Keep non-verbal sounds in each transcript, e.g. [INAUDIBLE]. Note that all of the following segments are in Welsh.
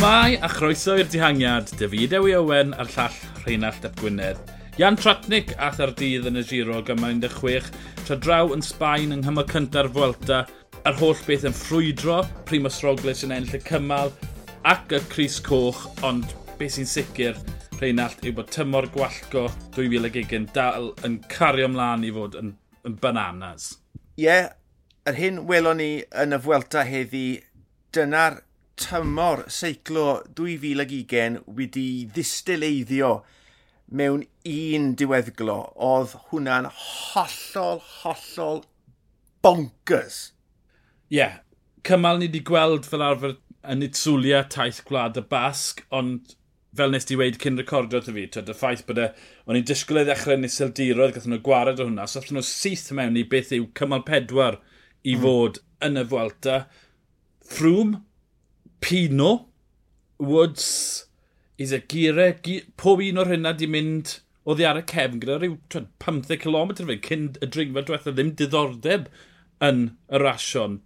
Shmai a chroeso i'r dihangiad, David Ewi Owen a'r llall Rheinald Ap Gwynedd. Jan Tratnig ath ar dydd yn y giro gyma 16, tra draw yn Sbaen yng nghymal cynta'r Fwelta, a'r holl beth yn ffrwydro, Primoz Roglic yn ennill y cymal ac y Cris Coch, ond beth sy'n sicr, Rheinald, yw bod tymor gwallgo 2020 dal yn cario ymlaen i fod yn, yn bananas. Ie, yeah, yr hyn welon ni yn y Fwelta heddi, dyna'r tymor seiclo 2020 wedi ddistileiddio mewn un diweddglo. Oedd hwnna'n hollol, hollol bonkers. Ie, yeah. cymal ni wedi gweld fel arfer yn Itzulia, taith gwlad y Basg, ond fel nes di weid cyn recordio ty fi, twyd, y ffaith bod e, o'n i'n disgwyl ei ddechrau yn iseldiroedd, gathen nhw gwared o hwnna, so allan nhw syth mewn i beth yw cymal pedwar i hmm. fod mm. yn y Fwelta. Ffrwm, Pino, Woods, Isagire, pob un o'r hynna di mynd o ddi ar y cefn gyda rhyw 15 km fe, cyn y dringfa diwethaf ddim diddordeb yn y rasion.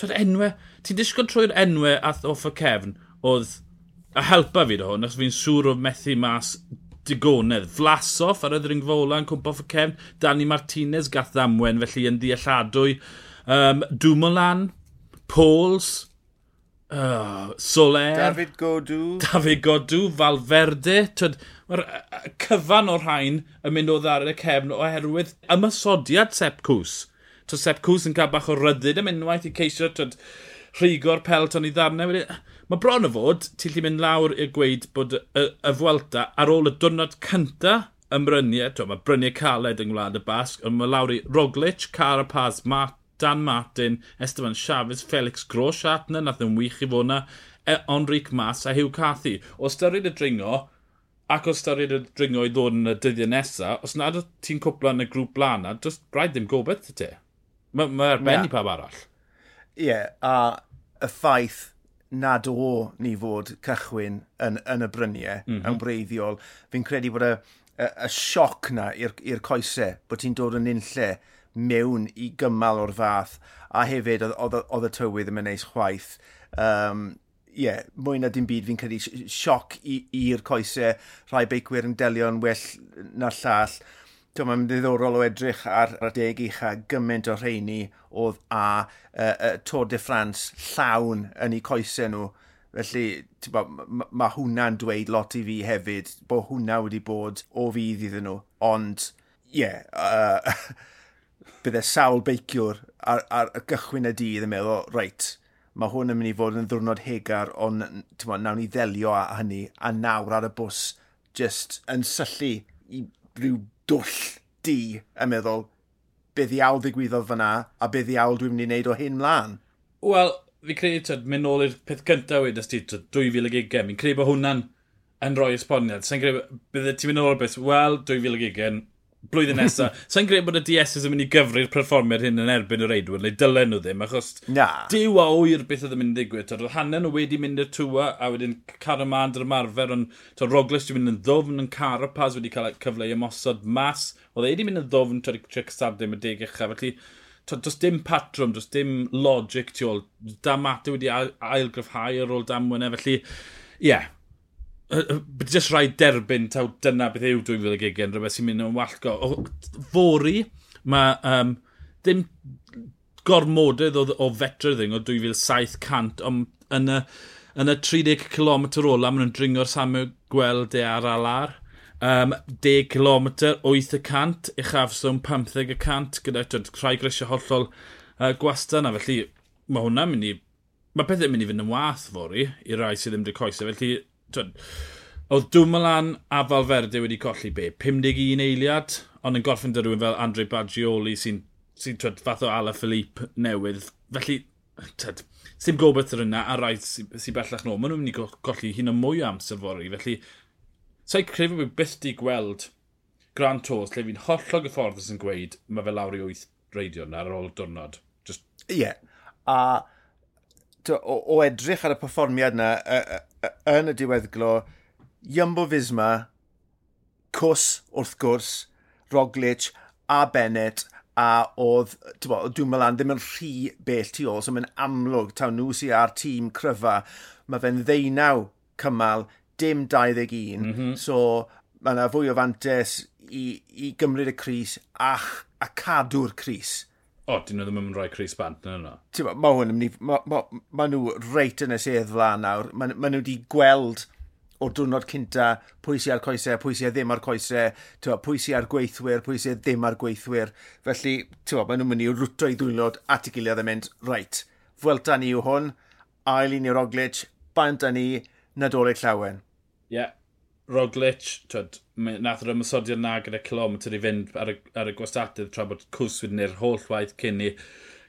Twyd enwe, ti'n disgwyl trwy'r enwe ath off y cefn, oedd a helpa fi do hwn, os fi'n siŵr o methu mas digonedd. Flasoff ar y ddringfa ola yn cwmpa off y cefn, Dani Martinez gath ddamwen, felly yn ddealladwy. Um, Dwmolan, Pauls, Uh, Soler. David Godw. David Godw, Falferde. Mae'r cyfan o'r rhain yn mynd o ddar y cefn oherwydd ymysodiad Sepp Cws. To Sepp Cws yn cael bach o ryddid am unwaith i ceisio twyd, rhigo'r pelton i ddarnau. Mae bron o fod, ti'n lli mynd lawr i'r gweud bod y, y Fwelta ar ôl y diwrnod cynta ymryniau, mae bryniau caled yng Ngwlad y Basg, ond mae lawr i Roglic, Carapaz, Mark Dan Martin, Esteban Chavez, Felix Groshat na, nath yn wych i fod na, e, Enric Mas a Hugh Cathy. O styried y dringo, ac o styried y dringo i ddod yn y dyddiau nesaf, os nad ti'n cwpla yn y grŵp blaen na, just rhaid ddim gobeith y ti. Mae ma arbennig yeah. pawb arall. Ie, yeah, a y ffaith nad o ni fod cychwyn yn, yn y bryniau mm -hmm. yn breiddiol. Fi'n credu bod y, y, y sioc na i'r coesau, bod ti'n dod yn un lle mewn i gymal o'r fath, a hefyd oedd y tywydd yn mynd neis chwaith. Um, yeah, mwy na dim byd fi'n credu sioc i'r coesau, rhai beicwyr yn delio'n well na llall. Dwi'n mae'n ddiddorol o edrych ar y deg eich a gymaint o rheini oedd a uh, uh, Tour de France llawn yn eu coesau nhw. Felly, bo, mae ma hwnna'n dweud lot i fi hefyd, bod hwnna wedi bod o fydd iddyn nhw. Ond, ie, yeah, [LAUGHS] uh, bydde sawl beiciwr ar, ar y gychwyn y dydd yn meddwl, reit, mae hwn yn mynd i fod yn ddwrnod hegar, ond ma, nawn ni ddelio â hynny, a nawr ar y bws, just yn syllu i ryw dwll di yn meddwl, beth i awl ddigwyddodd fyna, a beth i awl dwi'n mynd i wneud o hyn mlaen. Wel, fi'n credu, tyd, mynd nôl i'r peth cyntaf wedyn ysdi, 2020, fi'n credu bod hwnna'n yn rhoi esboniad. Sa'n credu, bydde ti'n mynd nôl beth, wel, 2020, blwyddyn nesaf. [LAUGHS] Sa'n credu bod y DSs yn mynd i gyfru'r perfformiad hyn yn erbyn y reidwyr, neu dylen nhw ddim, achos Na. diw a oer beth oedd yn mynd i ddigwydd. Roedd hanen nhw wedi mynd i'r tŵa, a wedyn caramand dyr ymarfer, ond to, Roglic wedi mynd yn ddofn, yn Carapaz wedi cael cyfle i ymosod mas. Oedd e wedi mynd yn ddofn, 30 70 y deg eich, felly does dim patrwm, does dim logic tu ôl. Dan Mata wedi ailgryfhau ar ôl damwynau, felly, ie. Yeah. Just jyst rhaid derbyn taw dyna beth yw 2020, rhywbeth sy'n mynd yn wallgo. O, fori, mae um, dim gormodydd o, o fetrydding o 2700, ond yn y, yn y 30 km ola, maen nhw'n dringo'r Samuel Gweld e ar alar. Um, 10 km, 8 y cant, uchafswm 15 y cant, gyda twyd, rhai grisio hollol uh, gwastan. A felly mae hwnna'n mynd i... Mae pethau'n mynd i fynd yn wath fori i rai sydd ddim wedi coesau. Felly, twyd, oedd Dwmolan a Falferde wedi colli be? 51 eiliad, ond yn gorffen dy rhywun fel Andre Baggioli sy'n sy, twyd, fath o Ala Philippe newydd. Felly, tyd, sy'n gobeith yr yna a rhaid sy'n sy bellach nôl. Maen nhw'n mynd i colli hyn o mwy o amser fori. Felly, Sa'i credu bod byth di gweld Grand Tours, lle fi'n hollol gyfforddus sy'n gweud mae fe lawr i wyth reidio reidiwr ar ôl diwrnod. Just... Ie. Yeah. A o, o edrych ar y perfformiad yna yn y diweddglo, Jumbo Visma, Cws wrth gwrs, Roglic a Bennett a oedd, dwi'n meddwl, ddim yn rhy bell tu ôl, so mae'n amlwg, taw nhw sy'n ar tîm cryfa, mae fe'n ddeunaw cymal dim 21. Mm -hmm. So mae yna fwy o fantes i, i gymryd y Cris ach, a cadw'r Cris. O, dyn nhw ddim yn rhoi Cris Bant yn yno. Ti'n mae hwn yn mynd. Mae ma, ma nhw reit yn y sedd flan nawr. Mae ma nhw wedi gweld o'r diwrnod cynta pwy sy'n ar coesau, pwy sy'n ddim ar coesau, pwy sy'n ar gweithwyr, pwy sy'n ddim ar gweithwyr. Felly, tywa, maen nhw'n mynd i rwto i ddwylod at i gilydd yn mynd, reit, fwelta ni yw hwn, ail i ni'r Roglic, bant a ni, Nadolig Llawen. Ie. Yeah. Roglic, twyd, nath yr ymwysodiad na gyda kilometr i fynd ar y, ar y gwastatydd tra bod Cwswyd neu'r holl waith cyn ni.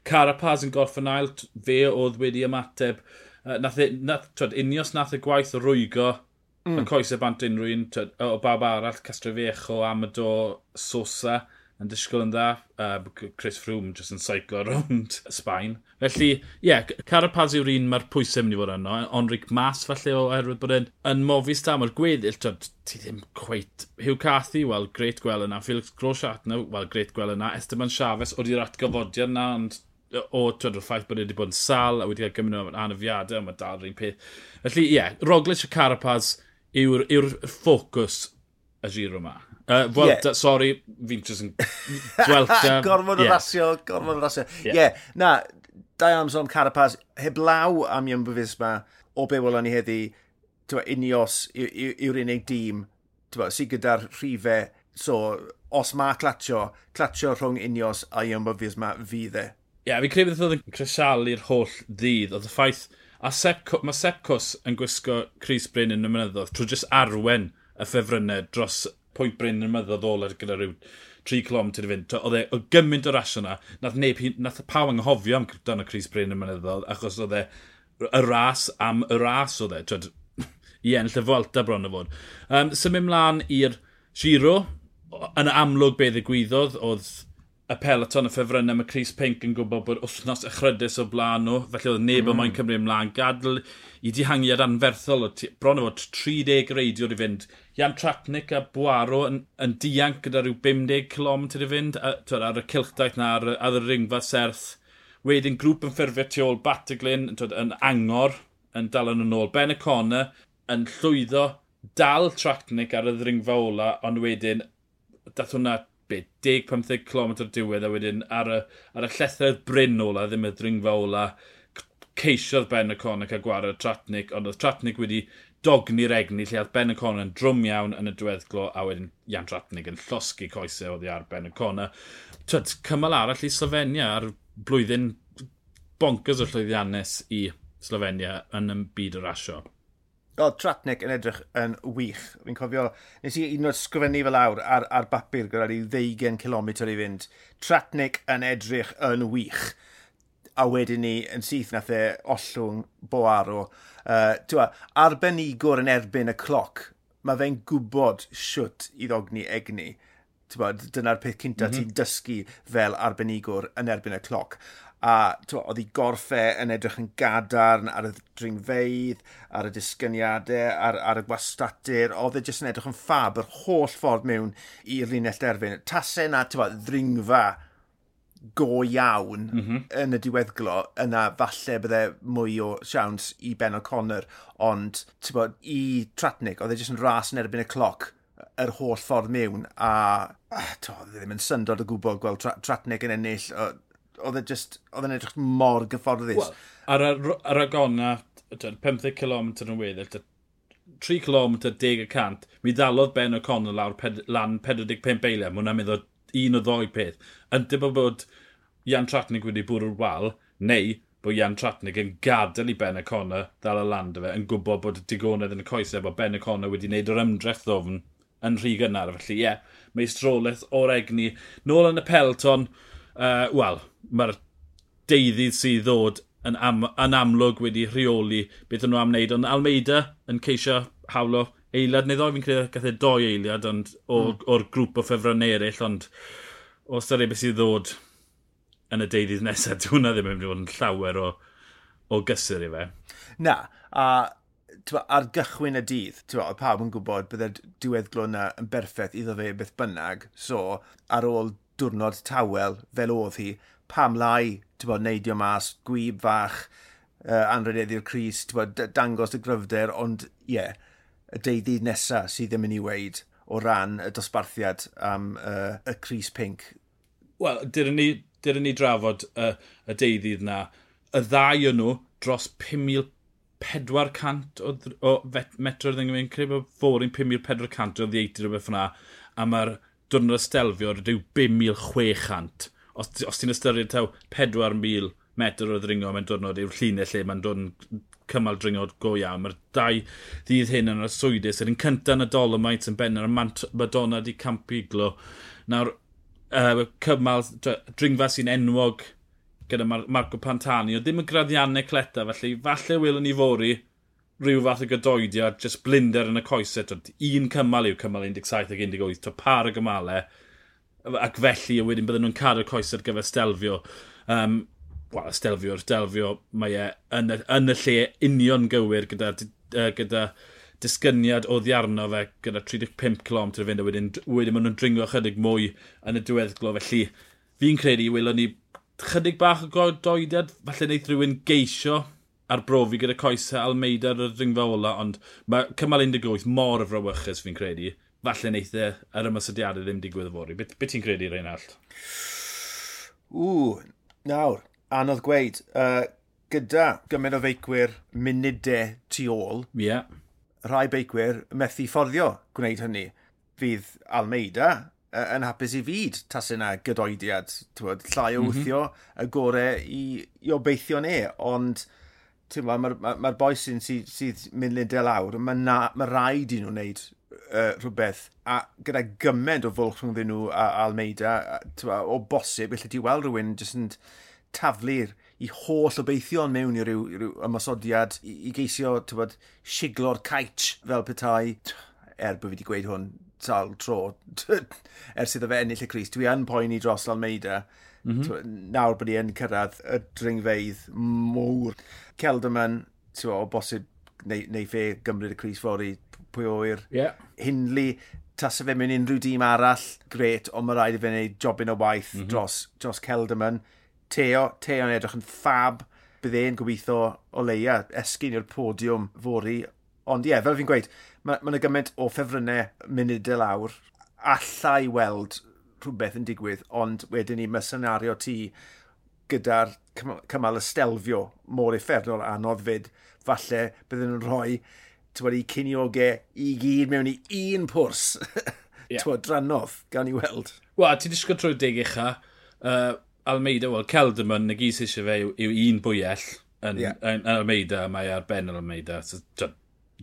Carapaz yn gorffen ail, fe oedd wedi ymateb. Nath, e- nath, twyd, unios nath y gwaith o rwygo mm. y coesau e bant unrhyw un, o bab arall, Castrefecho, Amador, Sosa yn disgwyl yn dda. Uh, Chris Froome jyst yn seiclo rownd [LAUGHS] Sbaen. Felly, ie, yeah, Carapaz yw'r un mae'r pwysau mynd i fod yno. Onric Mas, falle, oherwydd bod e'n yn mofi stam o'r gweddill. Twyd, ti ddim cweit... Hugh Cathy, wel, greit gweld yna. Felix Groshatna, wel, greit gweld yna. Esteban Chaves, oeddi'r atgyfodiad yna, ond o twyd o'r ffaith bod e wedi bod yn sal a wedi cael gymryd o'n anafiadau, mae dal yr un peth. Felly, ie, yeah, Roglic a Carapaz yw'r yw ffocws y giro yma. Uh, Wel, yeah. sori, fi'n just yn... gwelta. [LAUGHS] gormod o yeah. rasio, gormod o rasio. Ie, yeah. yeah. na, da amser Carapaz, heblaw am Ion Bufisma, o be welon ni heddi, tywa, unios yw'r unig dîm, tywa, sydd gyda'r rhifau, so, os mae clatio, clatio rhwng unios a Ion Bufisma fydd e. Ie, yeah, fi'n credu beth oedd yn cresialu'r holl ddydd, oedd y ffaith, a Sepco, mae Sepcos yn gwisgo Chris Bryn yn y mynyddodd, trwy jyst arwen y ffefrynnau dros pwynt Bryn yn ymwyddodd oler gyda rhyw 3 km i fynd. Oedd e o gymaint o rasio yna, nath, neb, nath pawb anghofio am dan y Cris Bryn yn mynyddodd, achos oedd e y ras am y ras oedd e, twyd, [LAUGHS] i ennill y Fwelta bron o fod. Um, Symud mlaen i'r Giro, yn amlwg beth y gwyddodd, oedd y peloton y ffefrynnau mae Chris Pink yn gwybod bod wythnos ychrydus o blaen nhw, felly oedd neb mm. yn moyn mm. cymryd ymlaen, gadl i dihangiad anferthol, bron o fod 30 reidiwr i fynd. Jan Tratnic a Bwaro yn, yn dianc gyda rhyw 50 km i fynd, a, twyd, ar y cilchdaeth na, ar, ar y ringfa serth. Wedyn grŵp yn ffurfio tu ôl Bataglin, twyd, yn angor, yn dal yn ôl. Ben y Conor yn llwyddo dal Tratnic ar y ddringfa ola, ond wedyn dath hwnna 10-15 km diwedd a wedyn ar y, ar y llethred bryn ola, ddim y ddringfa ola, ceisiodd Ben y Conor cael gwared y Tratnic, ond oedd Tratnic wedi dogni'r egni lle oedd Ben y Conor yn drwm iawn yn y diweddglo a wedyn Jan Tratnic yn llosgu coesau oedd i ar Ben y Conor. Tyd, cymal arall i Slovenia ar blwyddyn bonkers o llwyddiannus i Slovenia yn y byd y rasio oedd Tratnick yn edrych yn wych. Fi'n cofio, nes i un o'r sgrifennu fel awr ar, ar bapur gyda'r ni 20 km i fynd. Tratnick yn edrych yn wych. A wedyn ni yn syth nath e ollwng bo arw. Uh, twa, arbenigwr yn erbyn y cloc. Mae fe'n gwybod siwt i ddogni egni. Dyna'r peth cynta mm -hmm. ti'n dysgu fel arbenigwr yn erbyn y cloc a oedd ei gorffe yn edrych yn gadarn ar y dringfeidd, ar y disgyniadau, ar, ar y gwastadur, oedd e jyst yn edrych yn ffab yr holl ffordd mewn i'r linell derfyn. Tasau na, ddringfa go iawn mm -hmm. yn y diweddglo, yna falle bydde mwy o siawns i Ben O'Connor, ond bod, i Tratnick, oedd e jyst yn ras yn erbyn y cloc yr holl ffordd mewn a ah, to, e ddim yn syndod o gwbl gweld tra Tratnick yn ennill o, oedd e just, oedd e'n edrych mor gyfforddus. Well, ar, ar, agona, 15 km yn weddill, 3 km 10 y cant, mi ddalodd Ben O'Connell lawr ped, lan 45 eiliau, mae hwnna'n meddwl un o ddoi peth. Yn dim bod Jan Tratnig wedi bwrw'r wal, neu bod Jan Tratnig yn gadael i Ben O'Connell ddal y land fe, yn gwybod bod digonedd yn y coesau bod Ben O'Connell wedi wneud yr ymdrech ddofn yn rhy gynnar. Felly ie, yeah, mae strolaeth o'r egni. Nôl yn y pelton, uh, wel, mae'r deuddydd sydd ddod yn, am, yn amlwg wedi rheoli beth nhw am wneud. Ond Almeida yn ceisio hawlo eiliad, neu ddo fi'n credu gath e doi eiliad ond o'r, mm. or grŵp o ffefryn eraill, ond o dyr e beth sydd ddod yn y deudydd nesaf, [LAUGHS] dwi hwnna ddim yn mynd i fod yn llawer o, o gysur i fe. Na, a twa, ar gychwyn y dydd, twa, pawb yn gwybod byddai'r diwedd glwna yn berffaith iddo fe beth bynnag, so ar ôl diwrnod tawel fel oedd hi, pam lai, ti'n bod, neidio mas, gwyb fach, uh, anrededdi'r Cris, ti'n bod, dangos y gryfder, ond ie, yeah, y deudydd nesaf sydd ddim yn ei weid o ran y dosbarthiad am uh, y Cris Pink. Wel, dyrwn ni, dyrwn ni drafod uh, y deudydd na. Y ddau o'n nhw dros 5,400 o, o metrodd yng Nghymru, credu bod fawr 5,400 o ddieitr o beth yna, a mae'r diwrnod estelfio rydw 5,600. Os, os ti'n ystyried taw 4,000 metr o ddringo mewn diwrnod yw'r llinell lle mae'n dod yn cymal dringo go iawn. Mae'r dau ddydd hyn yn y swydus. Yr un cyntaf yn y Dolomite yn benner, y Madonna di Campiglo. Nawr, uh, cymal dringfa sy'n enwog gyda Mar Marco Pantani, o ddim yn graddiannau cleta, felly falle welwn ni fori rhyw fath o gydoediad, just blinder yn y coesau. Twyd, un cymal yw cymal 17 ac 18, to par y gymalau. Ac felly, wedyn bydden nhw'n cadw'r coesau ar gyfer stelfio. Um, Wel, stelfio wrth delfio, mae e yn y, yn y lle union gywir gyda, uh, gyda disgyniad o ddiarno fe gyda 35 km i fynd a wedyn, wedyn maen nhw'n dringo chydig mwy yn y diweddglo. Felly, fi'n credu, welwn ni chydig bach o godoediad, falle wneud rhywun geisio arbrofi gyda coesau Almeida ar y ringfa ola, ond mae cymal 18 mor y frawychus fi'n credu. Falle wneith e yr ymysodiadau ddim digwydd yfori. Beth be ti'n credu, Reinald? Ww, nawr, anodd gweud. Uh, gyda gymaint o feicwyr munudau tu ôl, yeah. rhai beicwyr methu fforddio gwneud hynny. Fydd Almeida uh, yn hapus i fyd tas yna gydoediad, bod, llai o mhm. wthio, mm -hmm. y gorau i, i obeithio ne, ond mae'r ma, ma, ma boi sy'n sydd, sydd mynd lindau lawr, mae ma rhaid i nhw wneud uh, rhywbeth. A gyda gymaint o fwlch rhwng nhw a, a Almeida, a, o bosib, felly ti weld rhywun jyst yn taflu'r i holl obeithion mewn i ryw, ryw ymosodiad i, i geisio tywed, siglo'r caich fel petai. Er bod fi wedi gweud hwn sal tro [LAUGHS] ers iddo fe ennill y Cris, dwi yn poeni dros Almeida Mm -hmm. Nawr bod ni yn cyrraedd y dringfeidd mwr. Celderman, ti'n o bosib, neu, neu fe gymryd y Cris Fori, pwy oer. Yeah. Hindley, tas fe mewn unrhyw dîm arall, gret, ond mae rhaid i fe wneud jobyn o waith mm -hmm. dros, dros Celderman. Teo, Teo'n edrych yn ffab. Bydd e'n gobeithio o leia esgyn i'r podiwm fori. Ond ie, yeah, fel fi'n gweud, mae yna ma gymaint o ffefrynnau munud y lawr. allai weld rhywbeth yn digwydd, ond wedyn ni, mae senario ti gyda'r cymal ystelfio mor effernol anodd fyd, falle bydden nhw'n rhoi i ciniogau i gyd mewn i un pwrs. [LAUGHS] yeah. Twa drannodd, gan i weld. Wel, ti'n disgwyl trwy deg eich uh, Almeida, wel, Celdamon, na gys eisiau fe yw, yw un bwyell yn, yeah. yn, yn Almeida, mae ar ben yr Almeida. So,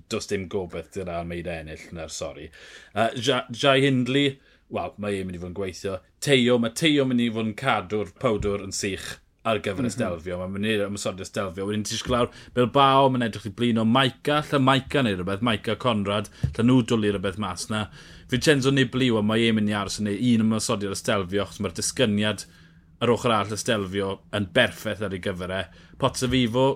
does dim gobeith gyda Almeida ennill, na'r sori. Uh, Jai Hindley, wel, mae e'n mynd i fod yn gweithio. Teo, mae Teo mynd i fod yn cadw'r powdwr yn sych ar gyfer mm -hmm. Estelfio. Mae'n mynd i'r ymwysod ysdelfio. Wedyn ti'n glawr Bilbao, mae'n edrych i blin o Maica, lle Maica neu rhywbeth, Maica Conrad, lle nhw dwlu rhywbeth mas na. Vincenzo Nibli, wel, mae e'n mynd i aros yn ei un ymwysod i'r Estelfio, achos mae'r disgyniad yr ochr arall ysdelfio yn berffaith ar ei gyfer e. Potsa Fifo,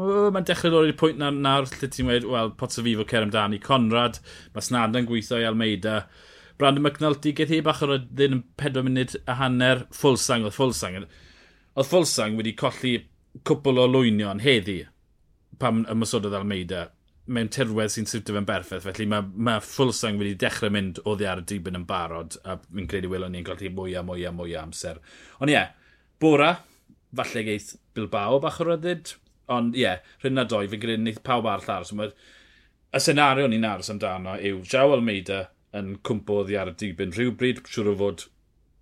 mae'n dechrau dod i'r pwynt nawr, nawr lle ti'n dweud, wel, Potsa Fifo cer amdani. Conrad, mae Snada'n gweithio i Almeida Brandon McNulty geth hi bach o'r ddyn yn 4 munud a hanner ffwlsang oedd ffwlsang. Oedd ffwlsang wedi colli cwpl o lwynion heddi pam ymwysododd Almeida mewn tirwedd sy'n siwtio fe'n berffaith, felly mae, mae Fulsang wedi dechrau mynd o ddi ar y dibyn yn barod, a mi'n credu welon ni'n colli mwy a mwy a mwy a amser. Ond ie, yeah, bora, falle geith Bilbao bach o ryddid, ond ie, yeah, rhywun na doi, fi'n credu wneud pawb arall aros. Y senario ni'n aros amdano yw Jao Almeida, yn cwmpo oddi ar y dibyn rhywbryd, siwr o fod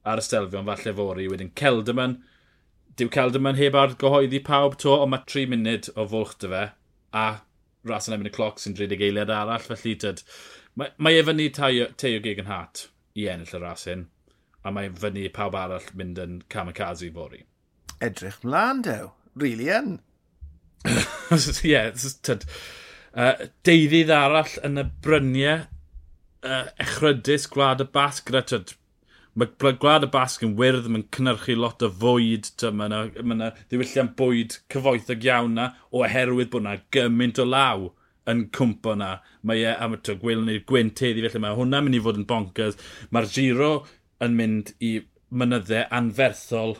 ar y stelfion falle fori. Wedyn Celdaman. dyw Celdaman heb ar gyhoeddi pawb to, ond mae 3 munud o fwlch dy fe, a ras yn erbyn y cloc sy'n 30 eiliad arall, felly dyd. mae, mae e fyny Teo gig yn hat i ennill y ras hyn, a mae fyny pawb arall mynd yn kamikaze i fori. Edrych mlaen, dew. Really yn. [LAUGHS] Ie, yeah, tyd, uh, deudydd arall yn y bryniau uh, echrydus gwlad y basg gyda tyd. Mae gwlad y basg yn wyrdd, mae'n cynnyrchu lot o fwyd, mae yna, ma ddiwylliant bwyd cyfoethog iawn na, oherwydd bod yna gymaint o law yn cwmpo na. Mae e am y tyd gwylwn ni'r gwynt heddi, felly mae hwnna'n mynd i fod yn bonkers. Mae'r giro yn mynd i mynyddau anferthol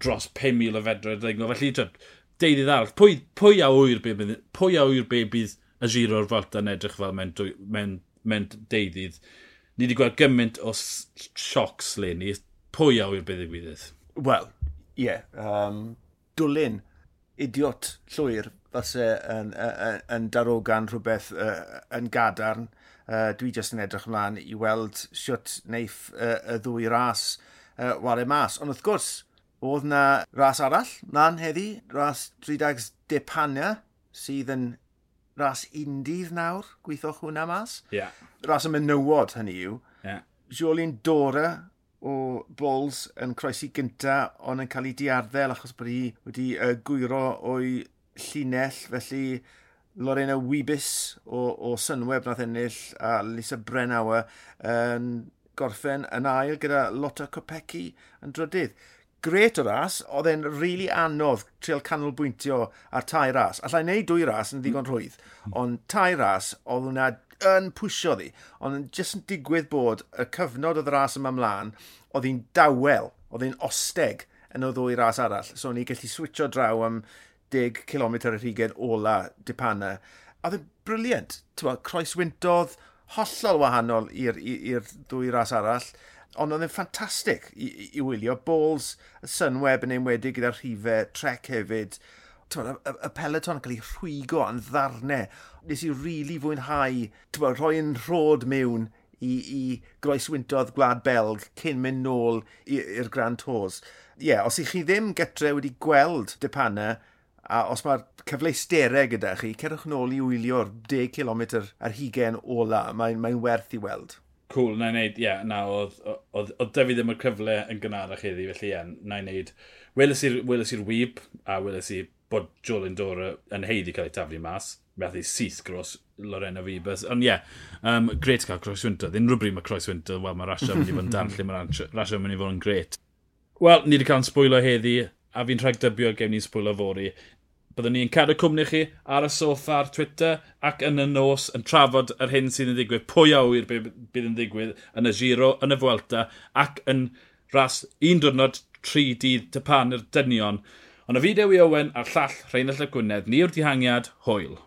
dros 5,000 o fedroedd ddegno. Felly, tyd, deudydd arall, pwy, pwy a wyr be bydd, pwy a wyr be bydd y giro o'r Volta yn edrych fel mewn, mewn mewn deudydd. Ni wedi gweld gymaint o siocs le ni. Pwy a wy'r bydd y gwydydd? Wel, ie. Yeah, um, dwlyn idiot llwyr fyse yn, yn, yn darogan rhywbeth uh, yn gadarn. Uh, dwi jyst yn edrych ymlaen i weld siwt neiff uh, y ddwy ras uh, ware mas. Ond wrth gwrs, oedd na ras arall, na'n heddi, ras 30 Depania, sydd yn ras undydd nawr, gweithoch hwnna mas. Yeah. Ras y menywod hynny yw. Yeah. Jolien Dora o Bulls yn croesi gynta, ond yn cael ei diarddel achos bod hi wedi uh, gwyro o'i llinell, felly Lorena Wibis o, o Synweb nath ennill a Lisa Brenauer yn gorffen yn ail gyda Lotta Kopecki yn drydydd gret o ras, oedd e'n rili really anodd treol canolbwyntio ar tai ras. Allai i wneud dwy ras yn ddigon rhwydd, ond tai ras oedd hwnna yn pwysio ddi, ond jyst yn digwydd bod y cyfnod oedd y ras yma mlaen, oedd hi'n dawel, oedd hi'n osteg yn y ddwy ras arall. So ni gallu switcho draw am 10 km yr hugen ola dipana. A oedd e'n briliant. Croeswyntodd hollol wahanol i'r ddwy ras arall. Ond oedd e'n ffantastig i, i, i wylio. Balls, y Sunweb yn enwedig gyda'r rhifau, Trek hefyd. Tywed, y, y peleton yn cael ei rhwygo yn ddarnau. Nes i rili really fwynhau tywed, rhoi yn rhod mewn i, i groeswyntodd Gwlad Belg cyn mynd nôl i'r Grand Tours. Ie, yeah, os i chi ddim getre wedi gweld dipana, a os mae'r cyfleusterau gyda chi, cerwch nôl i wylio'r 10 km ar hugen ola, mae'n mae werth i weld cool, na i wneud, ie, yeah, na, oedd, oedd dyfu ddim y cyfle yn gynharach iddi, felly ie, yeah, na i wneud. weles i'r wyb, a weles i bod Jolyn Dora yn heiddi cael ei taflu mas, beth i syth gros Lorena Fibas, Ond ie, yeah, um, gret cael Croes Winter. ddyn bryd mae Croes Winter, wel mae rasio yn mynd i fod yn dan lle mae rasio yn mynd i fod yn gret. Wel, ni wedi cael yn sbwylo heddi, a fi'n rhag dybio gewn ni'n sbwylo fori. Byddwn ni'n cadw cwmni chi ar y soffa ar Twitter ac yn y nos yn trafod yr hyn sydd yn digwydd. Pwy a wyr bydd yn digwydd yn y giro, yn y fwelta ac yn ras un diwrnod tri dydd typan yr dynion. Ond y fideo i Owen a'r llall Rheinald y Gwynedd, ni yw'r dihangiad, hwyl.